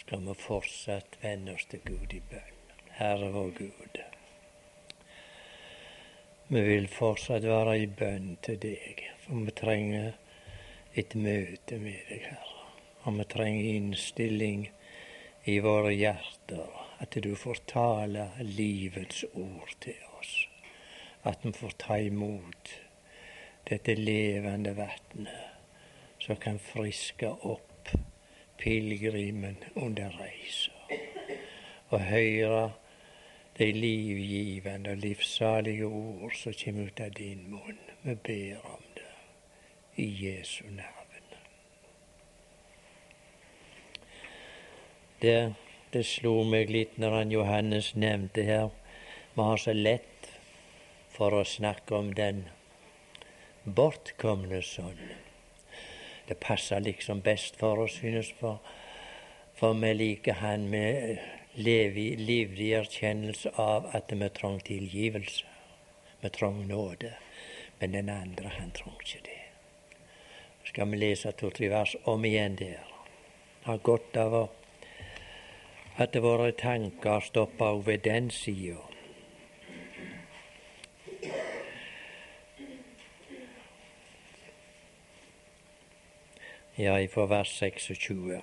skal vi fortsatt vende oss til Gud i bønn. Herre vår Gud. Vi vil fortsatt være i bønn til deg, for vi trenger et møte med deg, Herre. Og vi trenger innstilling i våre hjerter, at du får tale livets ord til oss. At vi får ta imot dette levende vannet som kan friske opp pilegrimen under reisa. Og høre de livgivende og livssalige ord som kommer ut av din munn. Vi ber om det i Jesu navn. Det, det slo meg litt når han Johannes nevnte her. Vi har så lett for å snakke om den bortkomne sønn. Det passer liksom best for oss, synes for, for vi liker han med livlig erkjennelse av at vi trenger tilgivelse. Vi trenger nåde. Men den andre, han trenger ikke det. Skal vi lese to-tre vers om igjen der. Har godt av at våre tanker stopper ved den sida. Ja, fra vers 26.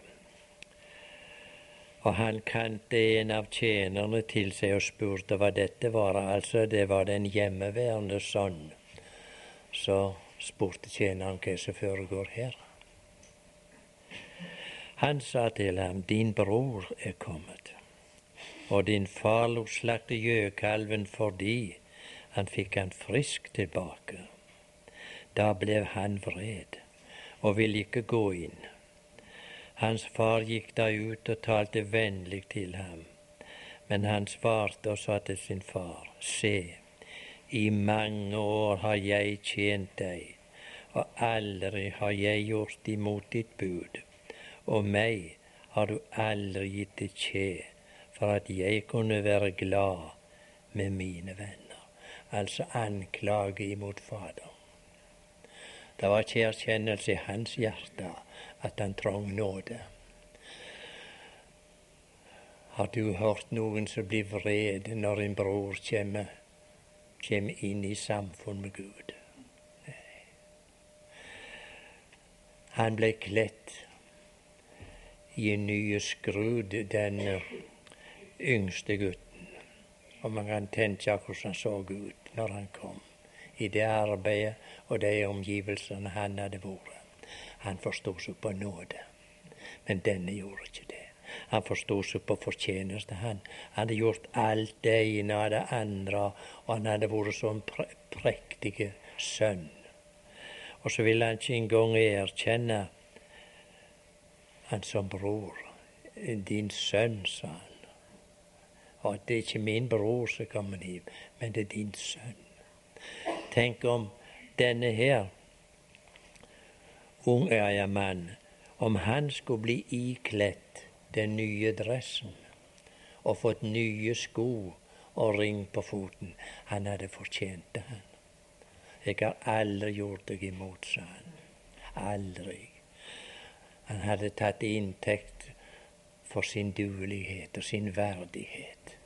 Og han kante en av tjenerne til seg og spurte hva dette var. Altså, det var den hjemmeværende sønn. Så spurte tjeneren hva som foregår her. Han sa til ham, din bror er kommet, og din far lot slakte gjøkalven fordi han fikk han frisk tilbake. Da ble han vred og ville ikke gå inn. Hans far gikk da ut og talte vennlig til ham, men han svarte og sa til sin far, se, i mange år har jeg tjent deg, og aldri har jeg gjort imot ditt bud og meg har du aldri gitt et kje for at jeg kunne være glad med mine venner. Altså anklage imot Fader. Det var ikke erkjennelse i hans hjerte at han trong nåde. Har du hørt noen som blir vred når en bror kommer, kommer inn i samfunn med Gud? Nei. Han ble kledd i en ny skrud, den yngste gutten. Og man kan tenke hvordan han så ut når han kom, i det arbeidet og de omgivelsene han hadde vært. Han forsto seg på nåde, men denne gjorde ikke det. Han forsto seg på fortjeneste. Han hadde gjort alt det ene og det andre, og han hadde vært sånn pre prektig sønn. Og så ville han ikke engang erkjenne han som bror. Din sønn, sa han. Og det er ikke min bror som kommer hjem, men det er din sønn. Tenk om denne her unge mann, om han skulle bli ikledt den nye dressen og fått nye sko og ring på foten. Han hadde fortjent det, han. Jeg har aldri gjort deg imot, sa han. Aldri. Han hadde tatt inntekt for sin duelighet og sin verdighet.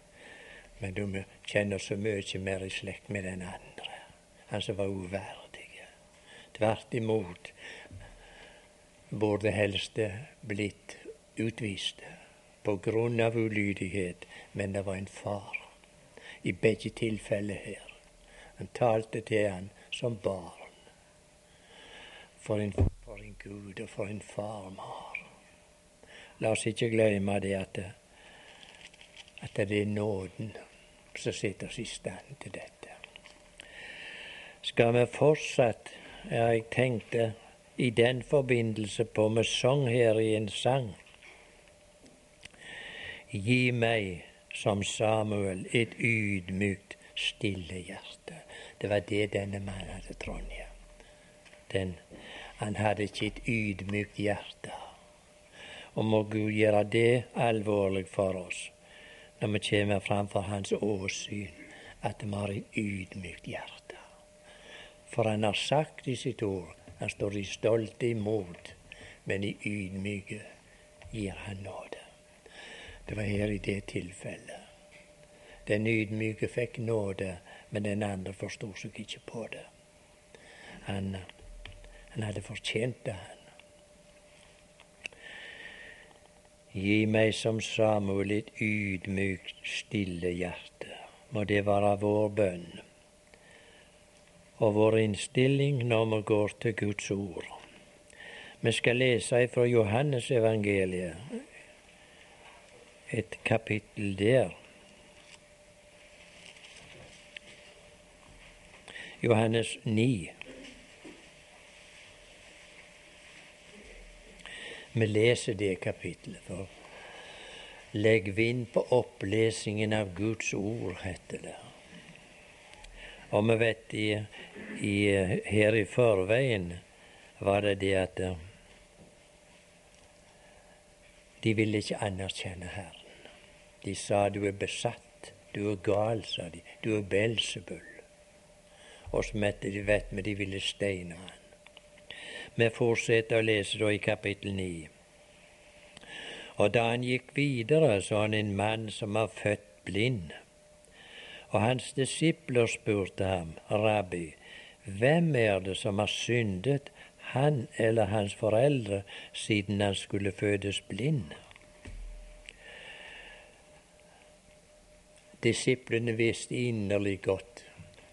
Men du kjenner så mye mer i slekt med den andre, han som var uverdig. Tvert imot burde helst blitt utvist på grunn av ulydighet, men det var en far i begge tilfeller her. Han talte til han som barn. For en for en Gud og for en far vi har. La oss ikke glemme det at, at det er nåden som setter oss i stand til dette. Skal vi fortsatt Ja, jeg tenkte i den forbindelse på med sang her i en sang. Gi meg, som Samuel, et ydmykt, stille hjerte. Det var det denne mannen hadde, Trondheim. Den han hadde ikke et ydmykt hjerte. Og må Gud gjøre det alvorlig for oss når vi kommer framfor Hans åsyn, at vi har et ydmykt hjerte. For Han har sagt i sitt ord han står i stolte imot, men i ydmyke gir Han nåde. Det var her i det tilfellet. Den ydmyke fikk nåde, men den andre forsto seg ikke på det. Han, han hadde fortjent det, han. Gi meg som Samuel et ydmykt, stille hjerte. Må det være vår bønn og vår innstilling når vi går til Guds ord. Vi skal lese fra Johannes evangeliet, et kapittel der. Johannes 9. Vi leser det kapittelet, for legg vind på opplesingen av Guds ord, heter det. Og vi vet i, i, her i forveien var det det at eh, de ville ikke anerkjenne Herren. De sa du er besatt, du er gal, sa de, du er Belsebull'. Og så de vet vi de ville steine han. Vi fortsetter å lese da i kapittel 9. Og da han gikk videre, så han en mann som var født blind. Og hans disipler spurte ham, Rabbi, hvem er det som har syndet, han eller hans foreldre, siden han skulle fødes blind? Disiplene visste inderlig godt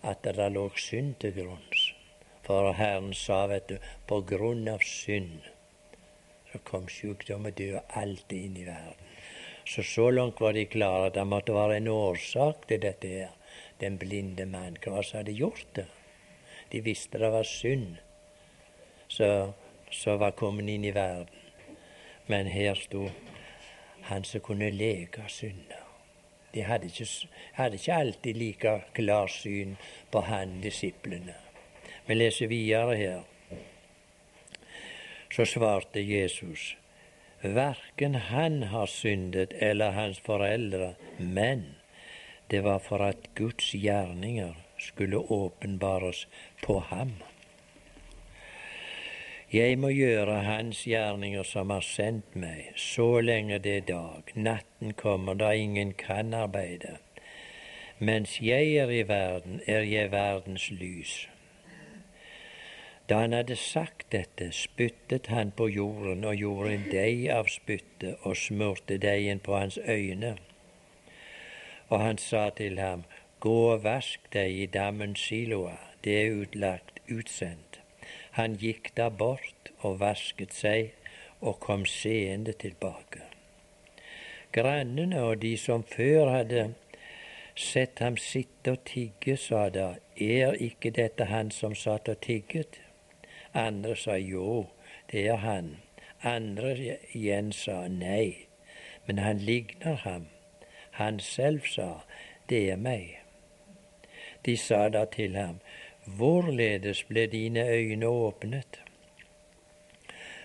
at det lå synd til grunns. For Herren sa, vet du, på grunn av synd så kom sykdom og død alltid inn i verden. Så så langt var de klare at det måtte være en årsak til dette her. Den blinde mann. Hva som hadde gjort det? De visste det var synd som var kommet inn i verden. Men her sto han som kunne leke synder. De hadde ikke, hadde ikke alltid like klarsyn på han, disiplene. Vi leser videre her. Så svarte Jesus, verken han har syndet eller hans foreldre, men det var for at Guds gjerninger skulle åpenbares på ham. Jeg må gjøre Hans gjerninger som har sendt meg, så lenge det er dag. Natten kommer da ingen kan arbeide. Mens jeg er i verden, er jeg verdens lys. Da han hadde sagt dette, spyttet han på jorden og gjorde en deig av spyttet og smurte deigen på hans øyne. Og han sa til ham, Gå og vask deg i dammen Siloa, det er utlagt, utsendt. Han gikk da bort og vasket seg og kom seende tilbake. Grannene og de som før hadde sett ham sitte og tigge, sa da, er ikke dette han som satt og tigget? Andre sa jo, det er han. Andre igjen sa nei, men han ligner ham. Han selv sa, det er meg. De sa da til ham, hvorledes ble dine øyne åpnet?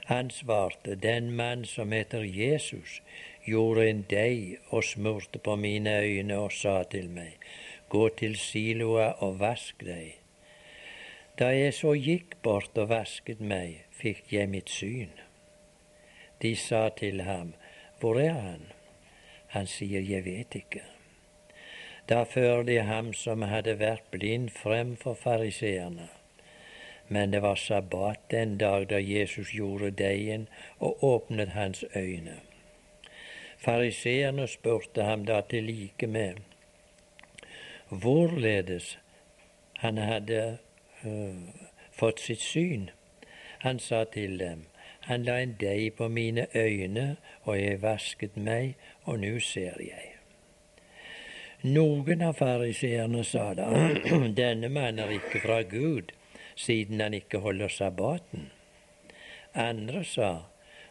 Han svarte, den mann som heter Jesus, gjorde en deig og smurte på mine øyne og sa til meg, gå til Siloa og vask deg. Da jeg så gikk bort og vasket meg, fikk jeg mitt syn. De sa til ham, Hvor er han? Han sier, Jeg vet ikke. Da førte de ham som hadde vært blind, frem for fariseerne. Men det var sabbat den dag da Jesus gjorde deigen og åpnet hans øyne. Fariseerne spurte ham da til like med hvorledes han hadde fått sitt syn. Han sa til dem, han la en deig på mine øyne, og jeg vasket meg, og nå ser jeg. Noen av fariseerne sa da, denne mann er ikke fra Gud, siden han ikke holder sabbaten. Andre sa,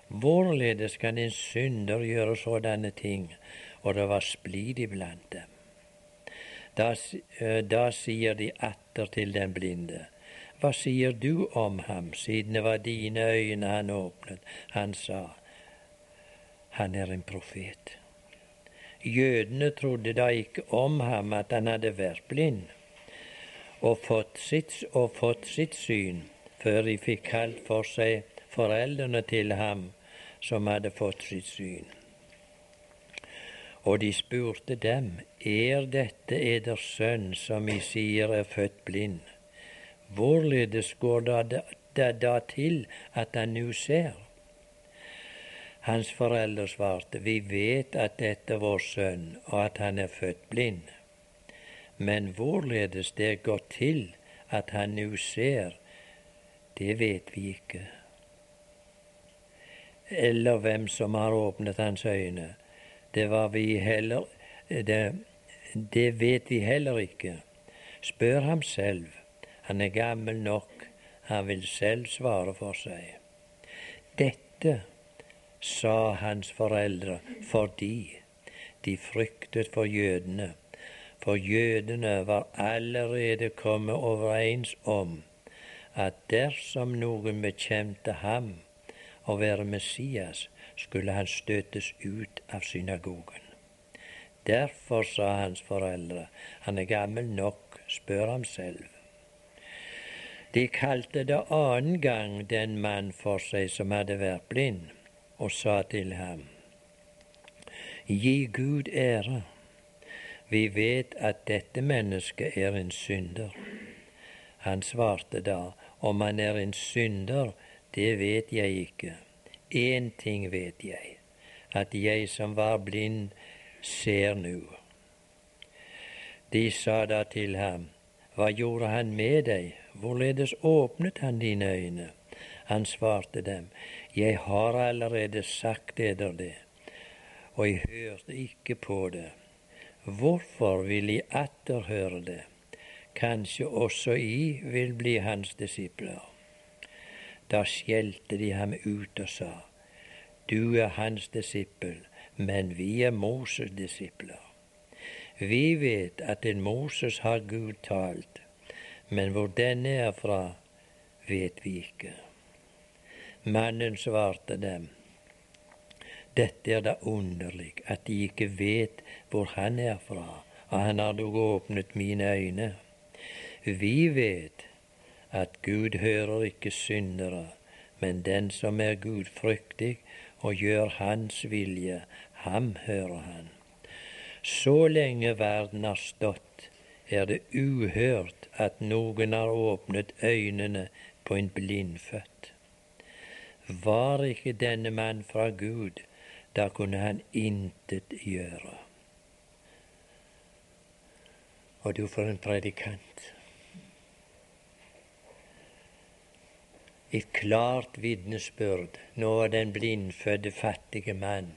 hvorledes kan en synder gjøre sådanne ting? Og det var splid iblant dem. Da, eh, da sier de atter til den blinde, Hva sier du om ham, siden det var dine øyne han åpnet? Han sa, Han er en profet. Jødene trodde da ikke om ham at han hadde vært blind og fått sitt, og fått sitt syn, før de fikk kalt for seg foreldrene til ham som hadde fått sitt syn. Og de spurte dem, er dette eders sønn som I sier er født blind? Hvorledes går det da til at han nå ser? Hans foreldre svarte, vi vet at dette er vår sønn, og at han er født blind. Men hvorledes det går til at han nå ser, det vet vi ikke. Eller hvem som har åpnet hans øyne. Det var vi heller det, det vet vi heller ikke. Spør ham selv. Han er gammel nok. Han vil selv svare for seg. Dette sa hans foreldre fordi de fryktet for jødene, for jødene var allerede kommet overens om at dersom noen bekjente ham å være Messias, skulle han støtes ut av synagogen. Derfor sa hans foreldre, han er gammel nok, spør ham selv. De kalte det annen gang den mann for seg som hadde vært blind og sa til ham, Gi Gud ære. Vi vet at dette mennesket er en synder. Han svarte da, om han er en synder, det vet jeg ikke. Én ting vet jeg, at jeg som var blind, ser nå. De sa da til ham, Hva gjorde han med deg, hvorledes åpnet han dine øyne? Han svarte dem, Jeg har allerede sagt eder det, og jeg hørte ikke på det. Hvorfor vil I atter høre det? Kanskje også I vil bli hans disipler. Da skjelte de ham ut og sa, Du er hans disippel, men vi er Moses' disipler. Vi vet at en Moses har Gud talt, men hvor denne er fra, vet vi ikke. Mannen svarte dem, dette er da underlig at de ikke vet hvor han er fra, og han har dog åpnet mine øyne. Vi vet at Gud hører ikke syndere, men den som er gudfryktig og gjør Hans vilje, ham hører han. Så lenge verden har stått, er det uhørt at noen har åpnet øynene på en blindfødt. Var ikke denne mann fra Gud, da kunne han intet gjøre. Og du for en predikant. Et klart vitnesbyrd. Nå er den blindfødde, fattige mann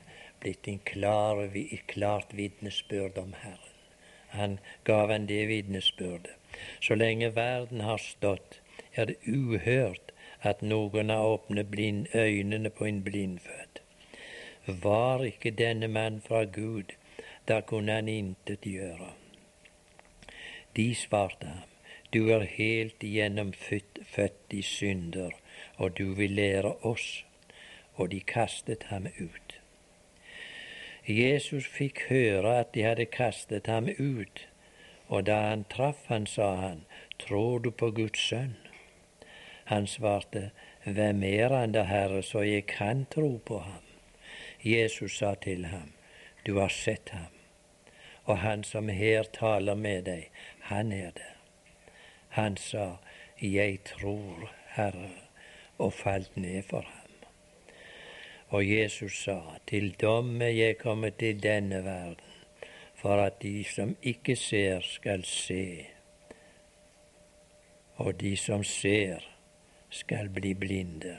blitt en klar, et klart vitnesbyrd om Herren. Han gav han det vitnesbyrdet. Så lenge verden har stått, er det uhørt at noen har åpnet blind, øynene på en blindfødt. Var ikke denne mann fra Gud, da kunne han intet gjøre. De svarte ham, du er helt igjennom født, født i synder, og du vil lære oss. Og de kastet ham ut. Jesus fikk høre at de hadde kastet ham ut, og da han traff han, sa han, tror du på Guds sønn? Han svarte, Hvem er han da, Herre, så jeg kan tro på ham? Jesus sa til ham, Du har sett ham, og han som her taler med deg, han er det. Han sa, Jeg tror, Herre, og falt ned for ham. Og Jesus sa, Til dom er jeg kommet til denne verden, for at de som ikke ser, skal se, og de som ser, skal bli blinde.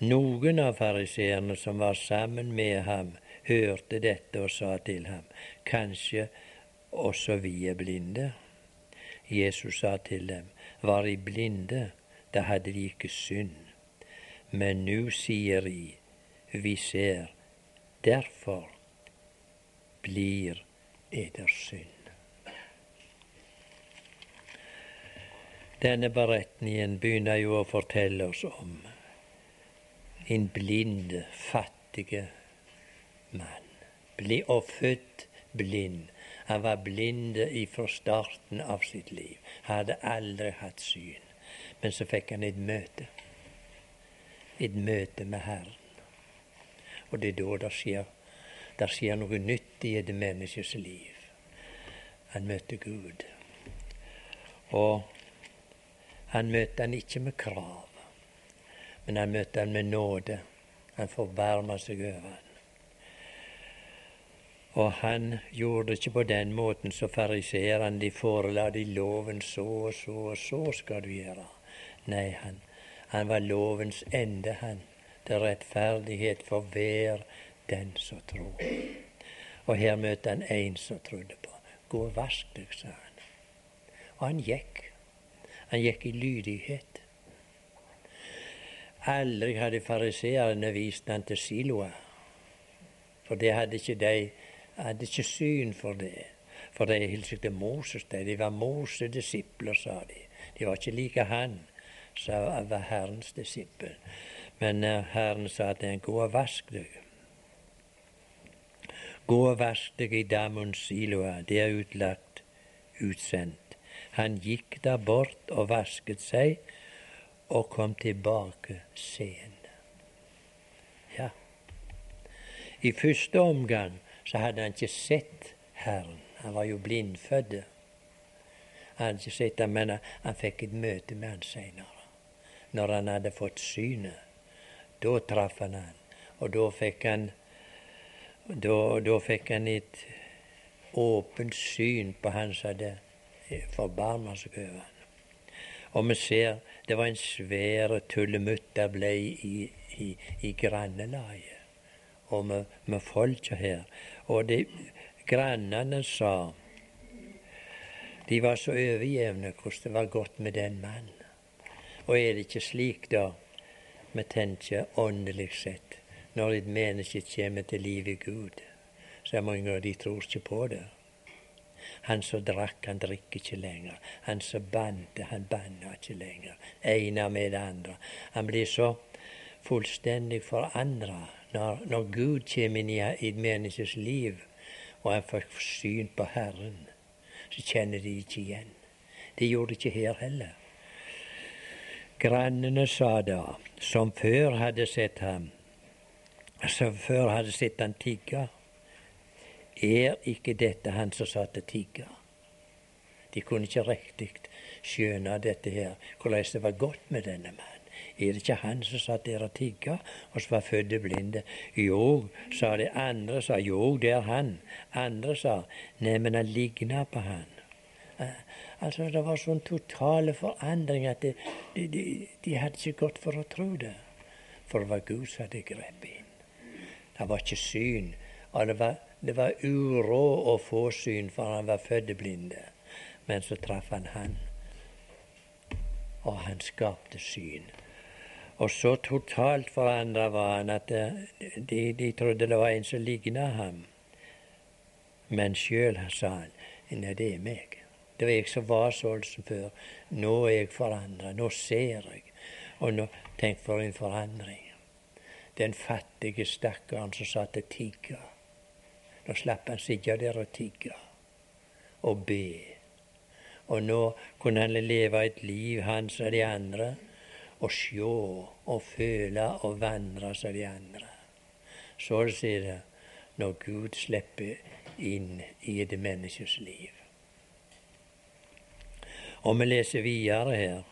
Noen av fariseerne som var sammen med ham, hørte dette og sa til ham, kanskje også vi er blinde? Jesus sa til dem, var de blinde, da hadde de ikke synd. Men nå sier de, vi ser, derfor blir eder synd. Denne beretningen begynner jo å fortelle oss om en blind, fattig mann. Bli og født blind. Han var blind fra starten av sitt liv. Hadde aldri hatt syn. Men så fikk han et møte. Et møte med Herren. Og det er da det skjer det skjer noe nytt i et menneskes liv. Han møtte Gud. Og han møtte han ikke med krav, men han møtte han med nåde. Han forbarmer seg over han. Og han gjorde det ikke på den måten som fariseerne. De forela de loven så og så og så skal du gjøre. Nei, han, han var lovens ende, han. Til rettferdighet for hver den som tror. Og her møtte han en som trodde på. Gå og vask deg, sa han. Og han gikk. Han gikk i lydighet. Aldri hadde fariseerne vist han til Siloa, for det hadde ikke de hadde ikke syn for det. For de hilste til Moses. De, de var Moses' disipler, sa de. De var ikke like han, sa var Herrens disippel. Men uh, Herren sa til ham, gå og vask deg. Gå og vask deg i damens Siloa, det er utlagt, utsendt. Han gikk der bort og vasket seg, og kom tilbake seende. Ja. I første omgang så hadde han ikke sett Herren. Han var jo blindfødt. Han hadde ikke sett ham, men han fikk et møte med han seinere. Når han hadde fått synet. Da traff han han, og da fikk han da, da fikk han et åpent syn på han som hadde forbarma seg over han. Og vi ser det var en svær tullemutt der ble i, i, i grannelaget og med, med folka her. Og de grannene sa De var så overjevne hvordan det var godt med den mannen. Og er det ikke slik, da, vi tenker åndelig sett, når et menneske kommer til liv i Gud, så er mange av de tror ikke på det. Han som drakk, han drikker ikke lenger. Han som bante, han banner ikke lenger. Ene med det andre. Han blir så fullstendig forandra når, når Gud kommer inn i et menneskes liv, og han får syn på Herren, så kjenner de ikke igjen. Det gjorde de ikke her heller. Grannene sa da, som før hadde sett ham, som før hadde sett han tigge, er ikke dette han som satt og tigga? De kunne ikke riktig skjønne dette her, hvordan det var godt med denne mannen. Er det ikke han som satt der og tigga, og som var født blinde? Jo, sa de. Andre sa jo, det er han. Andre sa nei, men han ligna på han. Altså, Det var sånn totale forandring at de, de, de, de hadde ikke gått for å tro det. For det var Gud som hadde grepet inn. Det var ikke syn. Og det var, det var uråd å få syn, for han var født blinde. Men så traff han han, og han skapte syn. Og så totalt forandra var han at eh, de, de, trodde det var en som ligna ham. Men sjøl sa han nei, det er meg. Det var jeg som var sånn som før. Nå er jeg forandra. Nå ser jeg. Og nå, tenk for en forandring. Den fattige stakkaren som satt og tigga. Nå slapp han sitte der og tigge og be. Og nå kunne han leve et liv, han som de andre og sjå og føle og vandre som de andre. Så sier det når Gud slipper inn i et menneskes liv. Og vi leser videre her.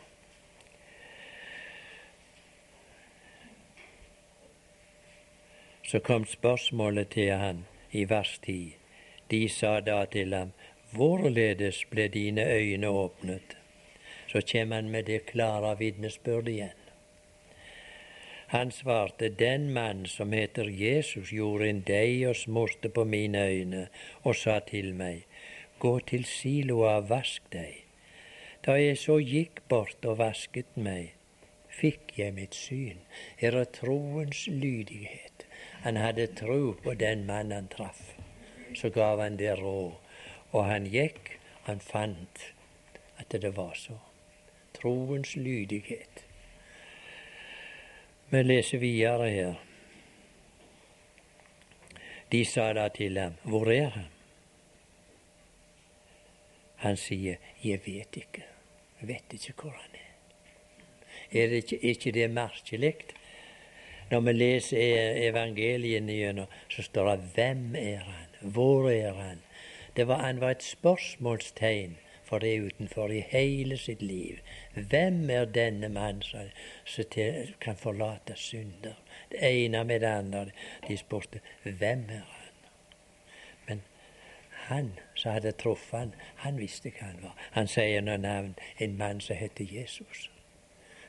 Så kom spørsmålet til han i vers 10. De sa da til ham, hvorledes ble dine øyne åpnet? så kommer han med det klare vitnesbyrdet igjen. Han svarte, den mann som heter Jesus, gjorde en deig og smurte på mine øyne og sa til meg, gå til siloa og vask deg. Da jeg så gikk bort og vasket meg, fikk jeg mitt syn. Her er troens lydighet. Han hadde tro på den mann han traff. Så gav han det råd, og han gikk, han fant at det var så troens lydighet. Vi leser videre her. De sa da til ham, hvor er han? Han sier, jeg vet ikke. Vet ikke hvor han er. Er det ikke, er ikke det merkelig Når vi leser e- evangeliene gjennom, så står det 'Hvem er han? Hvor er han?' Det var, han var et spørsmålstegn for det utenfor i hele sitt liv. Hvem er denne mann som, kan forlate synder? Det ene med det andre. De spurte hvem er han som hadde truffet han, han visste hva han var. Han sier noe navn en mann som heter Jesus.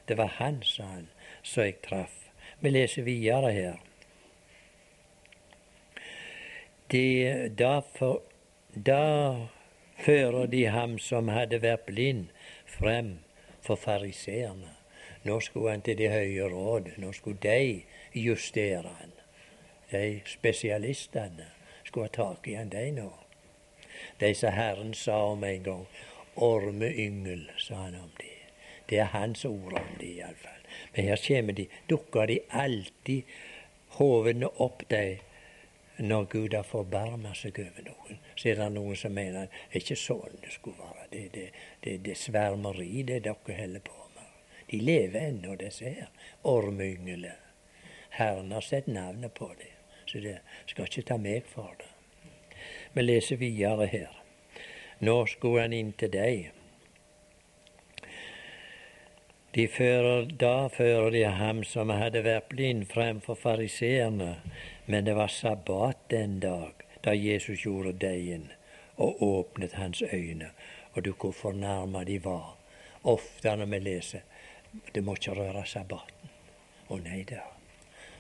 Det var han, sa han, som jeg traff. Vi leser videre her. De, da, for, da fører de ham som hadde vært blind, frem for fariseerne. Nå skulle han til det høye råd. Nå skulle de justere han. De spesialistene skulle ha tak i han, de nå. De som Herren sa om en gang. Ormeyngel, sa han om de. Det er hans ord om de, iallfall. Men her kommer de, dukker de alltid hovene opp, de, når Gud har forbarma seg over noen. Så er det noen som mener det er ikke sånn det skulle være. Det, det, det, det svermeri det dere holder på med. De lever ennå, disse her. Ormynglene. Herren har sett navnet på dem, så det skal ikke ta meg for det. Vi leser videre her. Nå skulle han inn til deg. De fører, da fører de ham som hadde vært blind, fremfor fariseerne, men det var sabbat den dag da Jesus gjorde deigen og åpnet hans øyne. Og du hvor fornærma de var. Ofte når vi leser det må ikke røre sabbaten. Å nei da.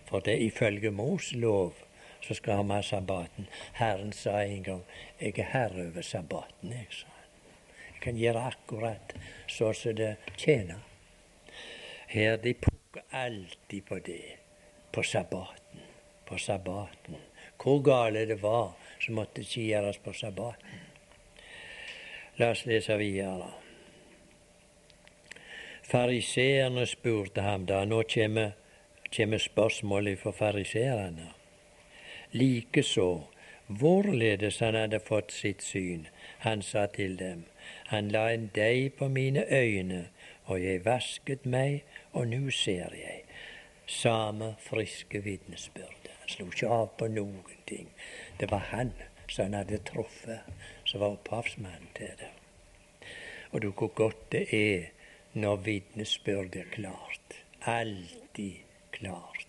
For det ifølge Mos lov så skal han ha sabbaten. Herren sa en gang 'Jeg er herre over sabbaten', jeg, sa. Jeg kan gjøre akkurat så som det tjener. Her de pukker alltid på det. På sabbaten. På sabbaten. Hvor gale det var, så måtte det ikke gjøres på sabbaten. La oss lese videre. Fariseerne spurte ham da. Nå kommer, kommer spørsmålet fra fariseerne. Likeså hvorledes han hadde fått sitt syn. Han sa til dem, han la en deig på mine øyne, og jeg vasket meg, og nå ser jeg. Samme friske vitnesbyrd. Han slo ikke av på noen ting. Det var han som han hadde truffet, som var opphavsmannen til det. Og du, hvor godt det er når vitnesbyrdet er klart. Alltid klart.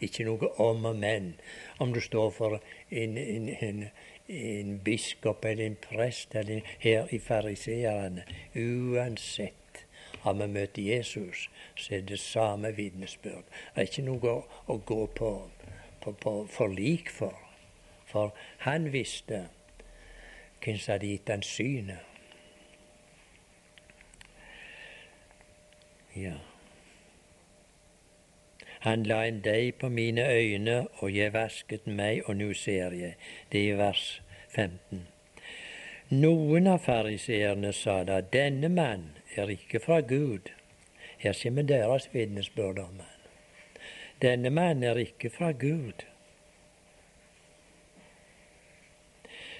Ikke noe om og men. Om du står for en, en, en, en biskop eller en prest eller her i fariseerne. Uansett har vi møtt Jesus, så er det samme vitnesbyrd. Det er ikke noe å, å gå på, på, på forlik for. For han visste hvem som hadde gitt han synet. Ja. Han la en deig på mine øyne, og jeg vasket meg, og nå ser jeg. Det er i vers 15. Noen av fariseerne sa da, denne mann er ikke fra Gud. Her kommer deres vitnesbyrd om han. Denne mann er ikke fra Gud,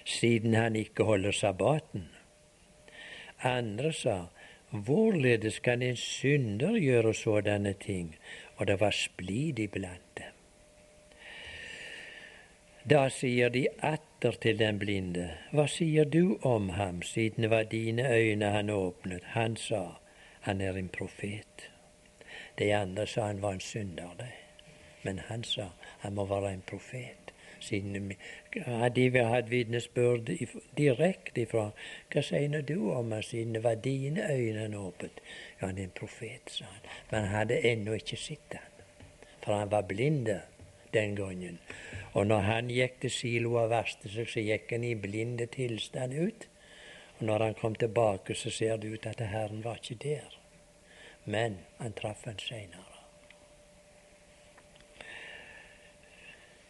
siden han ikke holder sabbaten. Andre sa, hvorledes kan en synder gjøre sådanne ting? Og det var splid iblant dem. Da sier de atter til den blinde, Hva sier du om ham, siden det var dine øyne han åpnet? Han sa, Han er en profet. De andre sa han var en synder, de. Men han sa han må være en profet. Siden hadde vi hatt vitnesbyrd direkte ifra Hva sier du om han siden var dine øyne åpent? Ja, han er en profet, sa han. Men han hadde ennå ikke sett han, for han var blind den gangen. Og når han gikk til Silo og vasket seg, så gikk han i blinde tilstand ut. Og når han kom tilbake, så ser det ut at Herren var ikke der. Men han traff han seinere.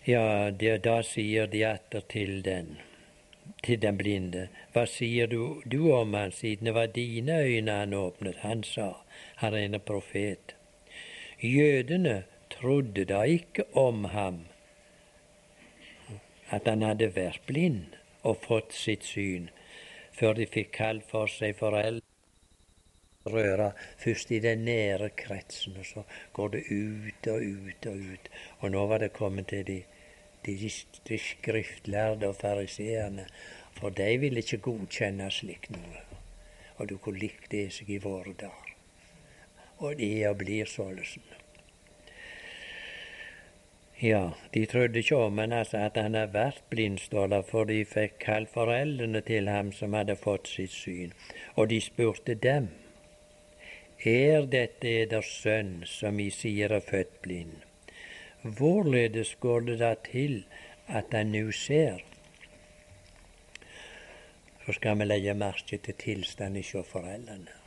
Ja, det, da sier de atter til den, til den blinde, hva sier du, du om han, siden det var dine øyne han åpnet? Han sa, han er en profet. Jødene trodde da ikke om ham at han hadde vært blind og fått sitt syn, før de fikk kalt for seg foreldre røra først i den nære kretsen, og så går det ut og ut og ut. Og nå var det kommet til de, de, de skriftlærde og fariseerne, for de ville ikke godkjenne slikt noe. Og du kunne likt det seg i våre dager. Og det er og blir således. Ja, de trodde ikke om han altså at han hadde vært blindstålet, for de fikk kalt foreldrene til ham som hadde fått sitt syn. Og de spurte dem. Er dette eders sønn, som I sier er født blind? Hvorledes går det da til at han nå ser? Så skal vi legge merke til tilstanden hos foreldrene.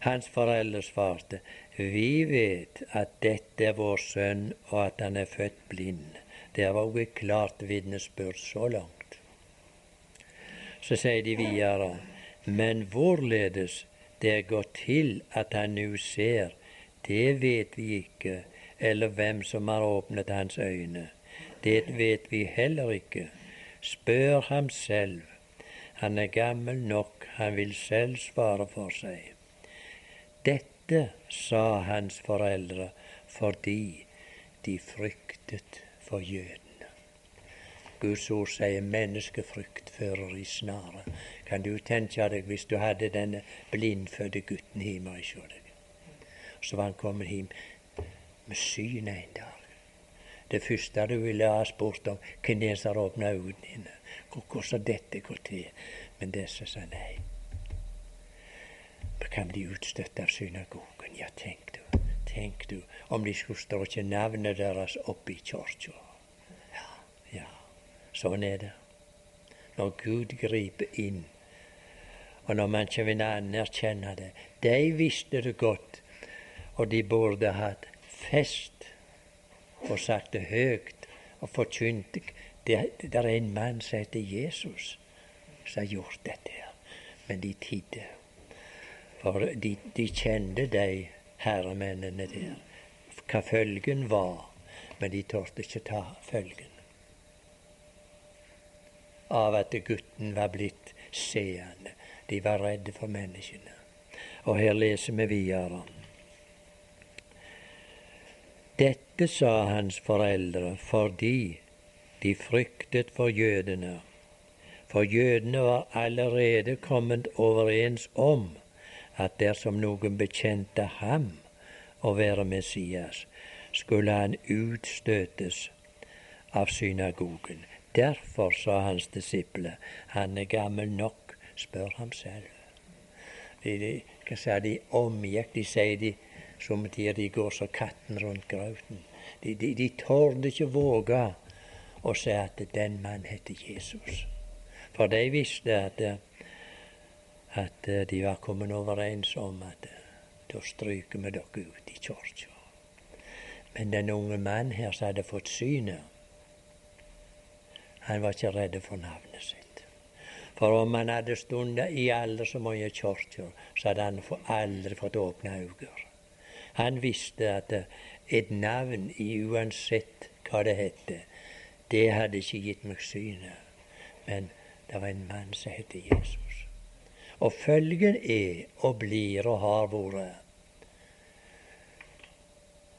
Hans foreldre svarte, Vi vet at dette er vår sønn, og at han er født blind. Det var også et klart vitnesbyrd så langt. Så sier de videre, men hvorledes det gått til at han nå ser, det vet vi ikke, eller hvem som har åpnet hans øyne. Det vet vi heller ikke. Spør ham selv. Han er gammel nok, han vil selv svare for seg. Dette sa hans foreldre fordi de fryktet for jødene. Guds ord sier menneskefrykt fører i snare. Kan du tenke deg hvis du hadde denne blindfødte gutten hjemme. Så var han kommet hjem med synet dag. Det første du ville ha spurt om, hvem det er som har åpna øynene dine, hvordan dette går til. Men disse sa nei. Vi kan bli utstøtt av synagogen. Ja, tenk du, tenk du, om de skulle stå ikke navnet deres oppe i kirka. Ja, ja, sånn er det. Når Gud griper inn og når man ikke vil anerkjenne det. De visste det godt, og de burde hatt fest og sagt det høyt og forkynt det. Det er en mann som heter Jesus, som har gjort dette. her. Men de tidde. For de, de kjente de herremennene der, hva følgen var. Men de torde ikke ta følgen av at gutten var blitt seende. De var redde for menneskene. Og her leser vi videre. Dette sa hans foreldre fordi de fryktet for jødene. For jødene var allerede kommet overens om at dersom noen bekjente ham å være Messias, skulle han utstøtes av synagogen. Derfor sa hans disipler, han er gammel nok Spør ham selv. De, de, hva sa de omgikk De sier de som tider de går som katten rundt grauten. De, de, de torde ikke våge å si at den mann heter Jesus. For de visste at, at de var kommet overens om at da stryker vi dere ut i kirka. Men den unge mannen her som hadde fått synet, han var ikke redd for navnet sitt. For om han hadde stått i alle så mange kirker, så hadde han aldri fått åpne øyne. Han visste at et navn, uansett hva det het, det hadde ikke gitt meg synet. Men det var en mann som het Jesus. Og følgen er og blir og har vært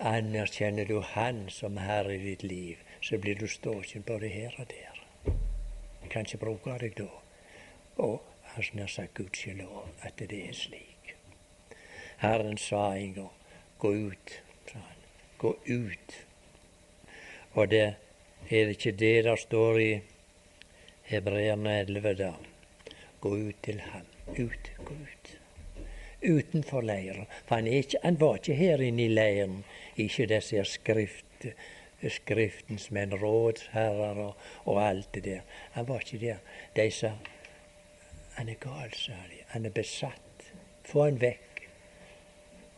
Anerkjenner du Han som Herre i ditt liv, så blir du stående både her og der. Jeg kan ikke bruke deg da. Og han nær sagt gudskjelov at det er slik. Herren sa en gang gå ut, sa han. Gå ut. Og det er det ikke det der står i Hebreerne 11, da. Gå ut til ham. Ut, gå ut. Utenfor leiren. For han, ikke, han var ikke her inne i leiren, ikke disse skrift, Skriftens menn, rådsherrer og, og alt det der. Han var ikke der. De sa han er gal, sa de. Han er besatt. Få han vekk.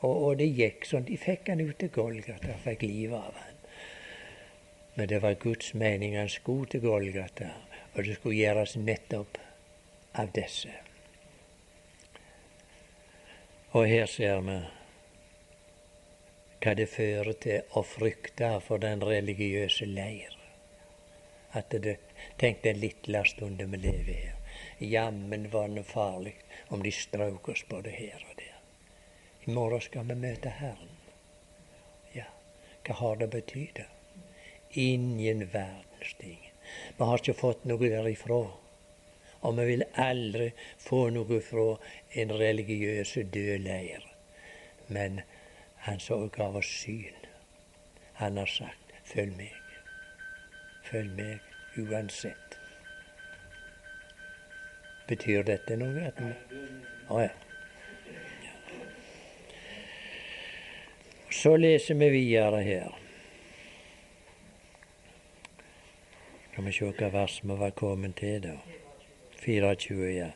Og, og, det gikk sånn. De fikk han ut til Golgata, fikk livet av han. Men det var Guds mening han skulle til Golgata, og det skulle gjøres nettopp av disse. Og her ser vi hva det fører til å frykte for den religiøse leir. At det, Tenk den lille stunden vi lever her. Jammen var det farlig om de strøk oss på det her og. I morgen skal vi møte Herren. Ja, hva har det betydd? Ingen verdens ting. Vi har ikke fått noe derifra. Og vi vil aldri få noe fra en religiøs død leir. Men han så gav oss syn. Han har sagt 'følg meg'. Følg meg uansett. Betyr dette noe? Å oh, ja. Så leser vi videre her. Skal vi se hva vers vi var kommet til, da. 24, ja.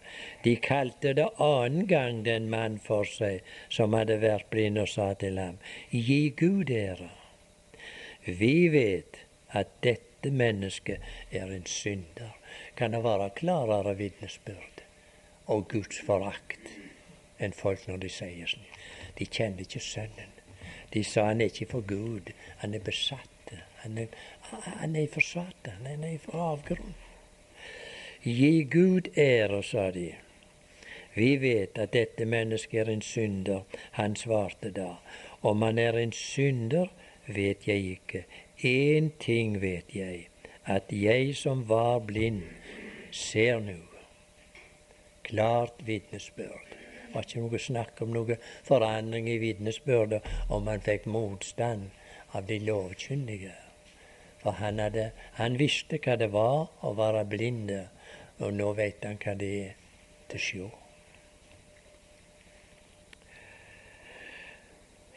De kalte det annen gang den mann for seg som hadde vært blind, og sa til ham, Gi Gud ære. Vi vet at dette mennesket er en synder. Kan det være klarere vitnesbyrd og Guds forakt enn folk når de sier sånn? De kjenner ikke Sønnen. De sa han er ikke for Gud, han er besatt. Han er, han er for Satan, han er for avgrunn. Gi Gud ære, sa de. Vi vet at dette mennesket er en synder. Han svarte da. Om han er en synder, vet jeg ikke. Én ting vet jeg, at jeg som var blind, ser nå. Klart vitnesbyrd var ikke noe snakk om noe forandring i vitnesbyrdet om han fikk motstand av de lovkyndige. For han, hadde, han visste hva det var å være blinde, og nå vet han hva det er til sjå.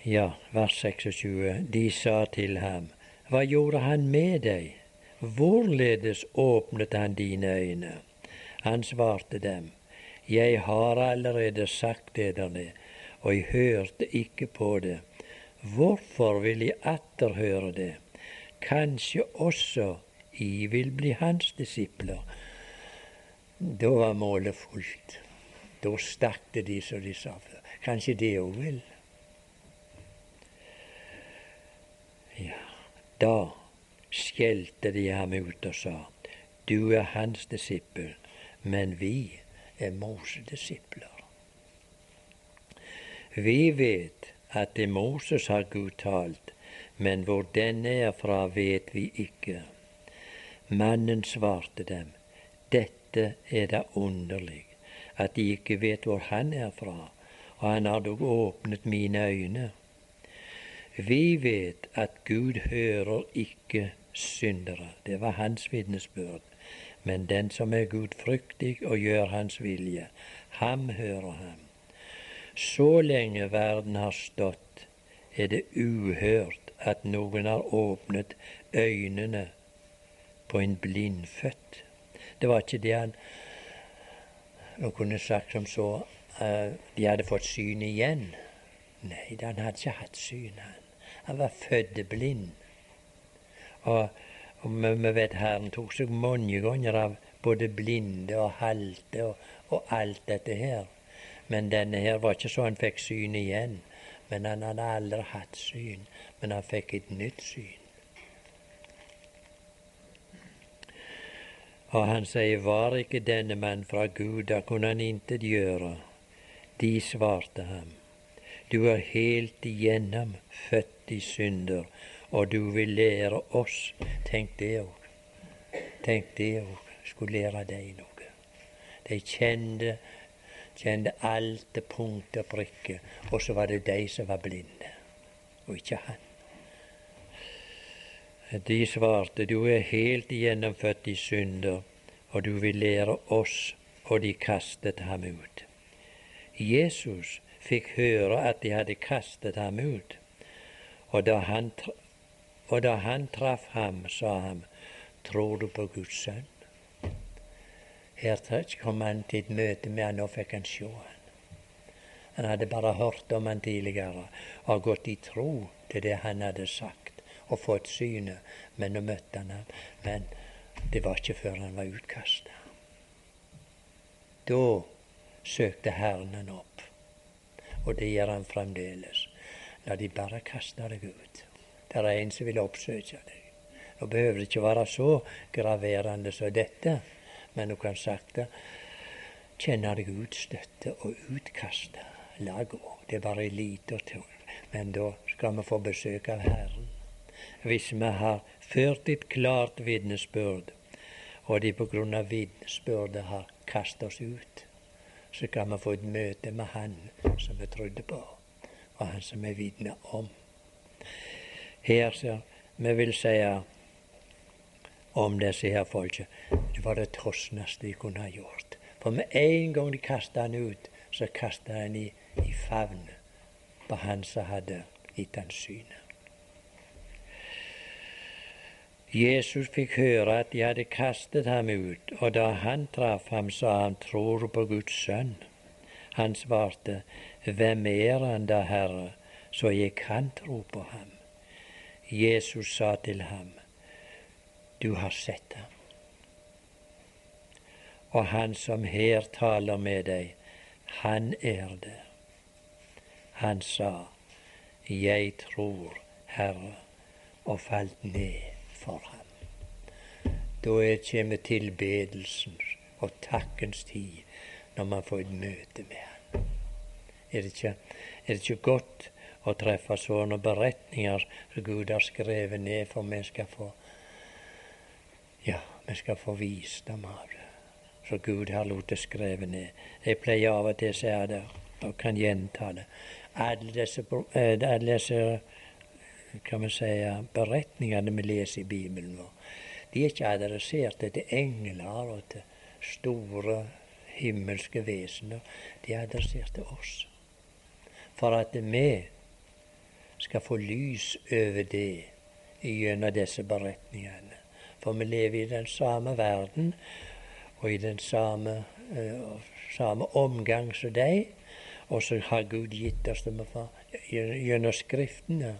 Ja, vers 26. De sa til ham, Hva gjorde han med deg? Hvorledes åpnet han dine øyne? Han svarte dem, jeg har allerede sagt dere og jeg hørte ikke på det. Hvorfor vil jeg atter høre det? Kanskje også I vil bli hans disipler. Da var målet fullt. Da stakk det de som de sa før. Kanskje det òg vil. Ja, da skjelte de ham ut og sa, du er hans disippel, men vi er Moses' disipler. Vi vet at det Moses har Gud talt, men hvor denne er fra, vet vi ikke. Mannen svarte dem, dette er da underlig, at de ikke vet hvor han er fra, og han har dog åpnet mine øyne. Vi vet at Gud hører ikke syndere. Det var hans vitnesbyrd. Men den som er gudfryktig og gjør Hans vilje, ham hører ham. Så lenge verden har stått, er det uhørt at noen har åpnet øynene på en blindfødt. Det var ikke det han og kunne sagt som så uh, de hadde fått syn igjen. Nei, han hadde ikke hatt syn, han. Han var født blind. Og og vi, vet Herren tok seg mange ganger av både blinde og halte og, og, alt dette her. Men denne her var ikke så han fikk syn igjen. Men han hadde aldri hatt syn. Men han fikk et nytt syn. Og han sier, var ikke denne mann fra Gud, da kunne han intet gjøre. De svarte ham, du er helt igjennom født i synder og du vil lære oss. Tenk det òg. Tenk det òg. Skulle lære deg noe. De kjente, kjente alt til punkt og prikke, og så var det de som var blinde, og ikke han. De svarte, du er helt gjennomfødt i synder, og du vil lære oss, og de kastet ham ut. Jesus fikk høre at de hadde kastet ham ut, og da han og da han traff ham, sa han, tror du på Guds sønn? Her kom han til et møte med han, og fikk han se han. Han hadde bare hørt om han tidligere og gått i tro til det han hadde sagt, og fått synet. Men nå møtte han ham. Men det var ikke før han var utkasta. Da søkte Herren han opp, og det gjør han fremdeles. La de bare kaste deg ut. Det er en som vil oppsøke deg. Nå behøver det ikke være så graverende som dette, men du kan sakte kjenne deg utstøtte og utkasta. La gå. Det er bare ei lita tur. Men da skal vi få besøk av Herren. Hvis vi har ført et klart vitnesbyrd, og de på grunn av vitnesbyrdet har kastet oss ut, så kan vi få et møte med Han som vi trodde på, og Han som vi vitner om. Her så vi vil si om disse her folket, det var det trosneste de kunne ha gjort. For med en gang de kasta han ut, så kasta han i, i favn på han som hadde gitt han synet. Jesus fikk høre at de hadde kastet ham ut, og da han traff ham, sa han, tror på Guds sønn. Han svarte, Hvem er han da, Herre, så jeg kan tro på ham? Jesus sa til ham, Du har sett ham. Og han som her taler med deg, han er det. Han sa, Jeg tror, Herre, og falt ned for ham. Da kommer tilbedelsens og takkens tid når man får et møte med ham. Er det ikke, er det ikke godt å treffe sånne beretninger som Gud har skrevet ned, for vi skal få ja, vi skal få visdom av det. Så Gud har latt skrevet ned. Jeg pleier av og til å si det, og kan gjenta det. Alle disse, alle disse kan vi si, beretningene vi leser i Bibelen vår, de er ikke adressert til engler og til store himmelske vesener. De er adressert til oss. For at vi skal få lys over det gjennom disse beretningene. For vi lever i den samme verden og i den samme, uh, samme omgang som de. Og så har Gud gitt oss det gjennom Skriftene.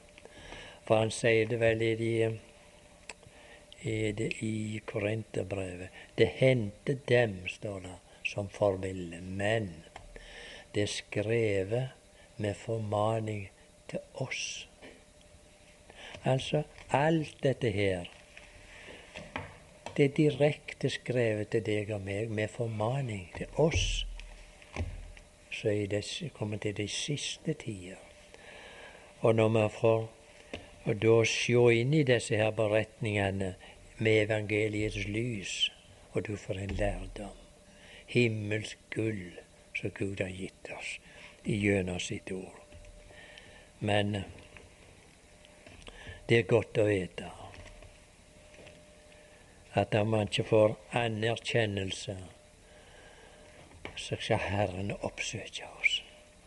For han sier det vel i, de, i, de, i Korinterbrevet. Det hendte dem, står det, som forbilde. Men det er skrevet med formaning til oss. Altså alt dette her det er direkte skrevet til deg og meg med formaning til oss som kommer til de siste tider. Og når vi får og da se inn i disse her beretningene med evangeliets lys, og du får en lærdom. Himmelsk gull som Gud har gitt oss gjennom sitt ord. Men det er godt å vite at om man ikke får anerkjennelse, så skal Herren oppsøke oss.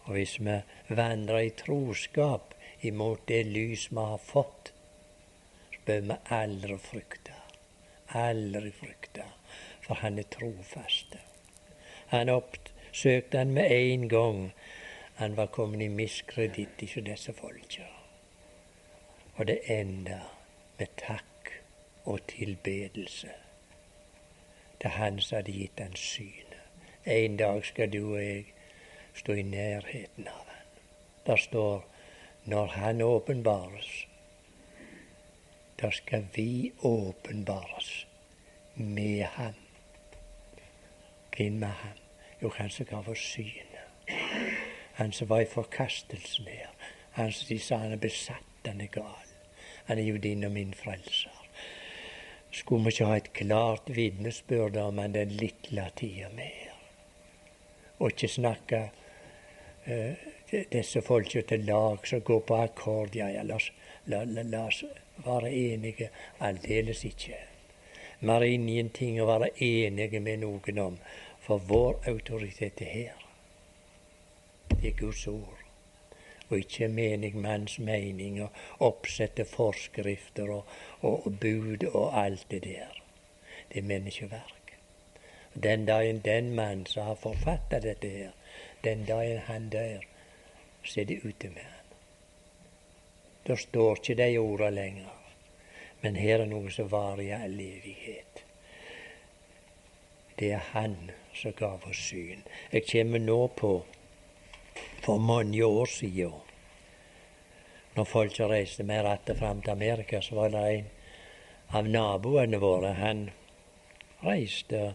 Og hvis vi vandrer i troskap imot det lys vi har fått, så bør vi aldri frykte. Aldri frykte, for han er trofast. Han oppsøkte han med en gang han var kommet i miskreditt hos disse folka. Og det enda med takk og tilbedelse til Han som hadde gitt han synet. En dag skal du og jeg stå i nærheten av han. Der står når Han åpenbares, da skal vi åpenbares med Ham. Hvem med Ham? Jo, Han som gav oss synet. Han som var i forkastelsen her. Han som de sa han er besatt, han er gal. Han er jo din og min frelser. Skulle vi ikke ha et klart vitnesbyrd om han den lille tida mer? Og ikke snakke uh, disse folka til lag som går på akkord. Ja, ja, la, la, la, la oss være enige. Aldeles ikke. Vi har ingenting å være enige med noen om, for vår autoritet er her. Det er Guds ord. Og ikke menigmanns mening og oppsette forskrifter og, og, og bud og alt det der. Det er menneskeverk. Den dagen den mann som har forfatta dette her, den dagen han dør, så er det ute med han. Da står ikke de orda lenger. Men her er noe som varer i all evighet. Det er Han som gav oss syn. Jeg kommer nå på for mange år siden. Når folk reiste med rattet fram til Amerika, så var det en av naboene våre. Han reiste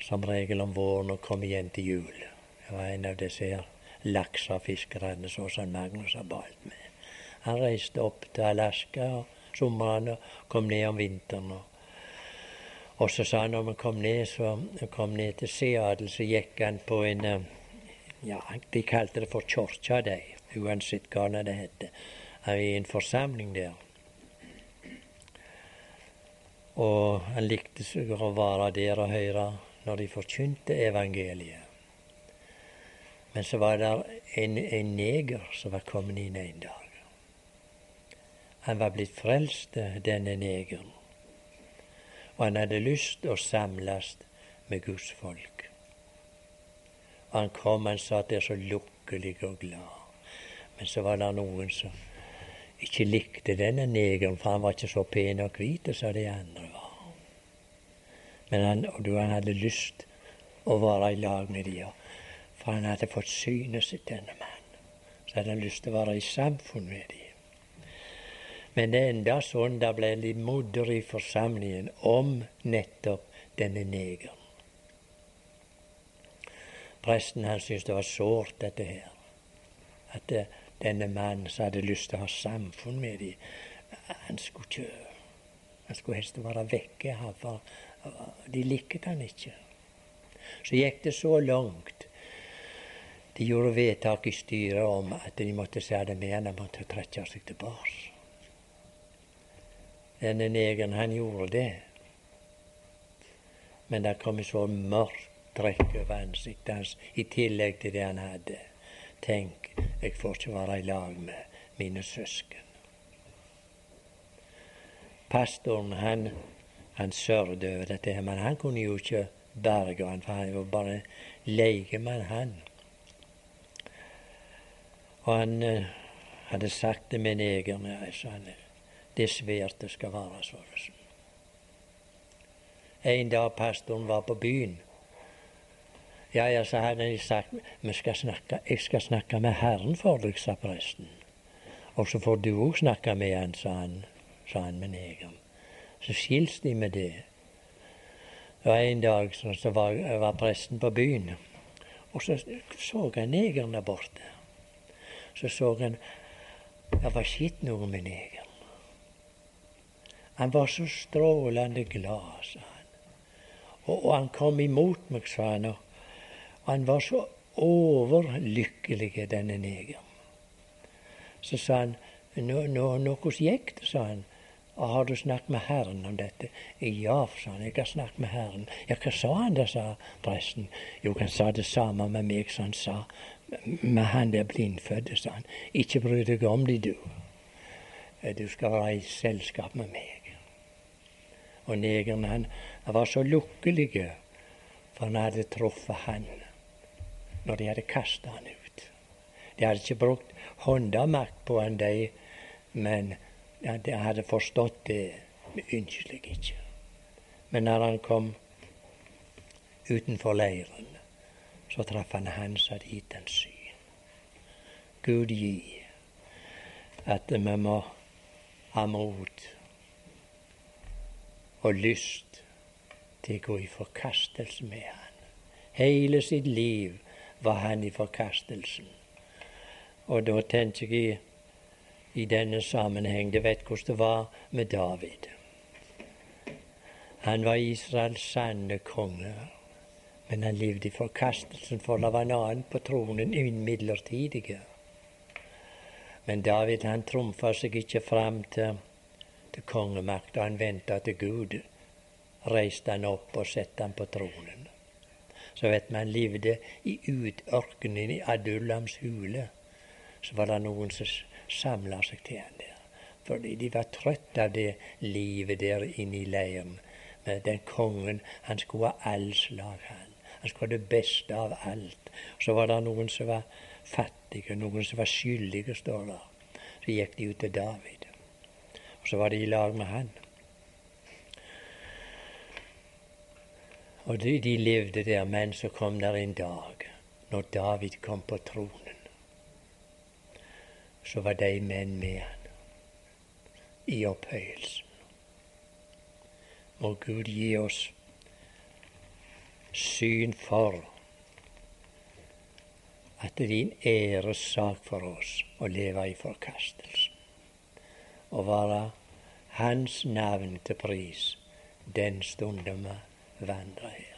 som regel om våren og kom igjen til jul. Det var en av disse her laksefiskerne som Magnus har balt med. Han reiste opp til Alaska og sommeren og kom ned om vinteren. Og så sa han når vi kom ned, så, kom ned til Seattle, så gikk han på en eh, ja, De kalte det for kirka, de, uansett hva det het. I en forsamling der. Og han likte å være der og høre når de forkynte evangeliet. Men så var det en, en neger som var kommet inn en dag. Han var blitt frelst, denne negeren. Og han hadde lyst å samles med Guds folk. Han kom, han det er så lukkelig og glad. Men så var det noen som ikke likte denne negeren, for han var ikke så pen og hvit som de andre var. Men han, og han hadde lyst å være i lag med dem, for han hadde fått synet sitt, denne mannen. Så hadde han lyst til å være i samfunn med dem. Men det enda sånn det ble de modder i forsamlingen om nettopp denne negeren. Presten han syntes det var sårt, dette her. At det, denne mannen som hadde lyst til å ha samfunn med dem, han skulle ikke Han skulle helst være vekke for De likte han ikke. Så gikk det så langt. De gjorde vedtak i styret om at de måtte se det med han måtte trekke seg tilbake. Denne negeren, han gjorde det. Men det kom så mørkt ansiktet hans i tillegg til det han hadde. Tenk, jeg får ikke være i lag med mine søsken. Pastoren han, han sørget over dette, men han kunne jo ikke berge han, for han var bare legemann, han. Og han uh, hadde sagt det med en egen han, det er svært det skal være sånn. En dag pastoren var på byen ja, ja, så hadde de sagt vi skal snakke, jeg skal snakke med Herren for deg, sa presten. Og så får du òg snakke med han, sa han, sa han med negeren. Så skils de med det. Var en dag så, så var, var, presten på byen, og så så han negeren der borte. Så så han det var skitt noe med negeren. Han var så strålende glad, sa han. Og, og han kom imot meg, sa han. og han var så overlykkelig, denne negeren. Så sa han nå, nå, nå hvordan gikk det, sa han. Og har du snakket med Herren om dette? Ja, sa han, jeg har snakket med Herren. Ja, hva sa han da, sa presten. Jo, han sa det samme med meg som han sa med han der blindfødte, sa han. Ikke bry deg om de, du. Du skal være i selskap med meg. Og negeren, han, han var så lukkelig, for han hadde truffet han når de hadde kasta han ut. De hadde ikke brukt håndamakt på han, de, men de hadde forstått det ynselig ikke. Men når han kom utenfor leiren, så traff han han som hadde gitt han syn. Gud gi at vi må ha mot og lyst til å gå i forkastelse med Han. Hele sitt liv var han i forkastelsen. Og da tenker jeg i denne sammenheng Du vet hvordan det var med David. Han var Israels sanne konge, men han levde i forkastelsen, for det var en annen på tronen, midlertidig. Men David han trumfa seg ikke fram til, til kongemakta. Han venta til Gud reiste han opp og satte han på tronen så vet man levde i utørkenen i Adullams hule. Så var det noen som samla seg til han der. Fordi de var trøtt av det livet der inne i leiren. Men den kongen, han skulle ha all slag, han. Han skulle ha det beste av alt. Så var det noen som var fattige, noen som var skyldige, står der. Så gikk de ut til David. Og så var de i lag med han. Og de, de levde der, men så kom der en dag når David kom på tronen. Så var de menn med han i opphøyelsen. Må Gud gi oss syn for at det er din æressak for oss å leve i forkastelse. Og være Hans navn til pris den stunden vi vandrer her.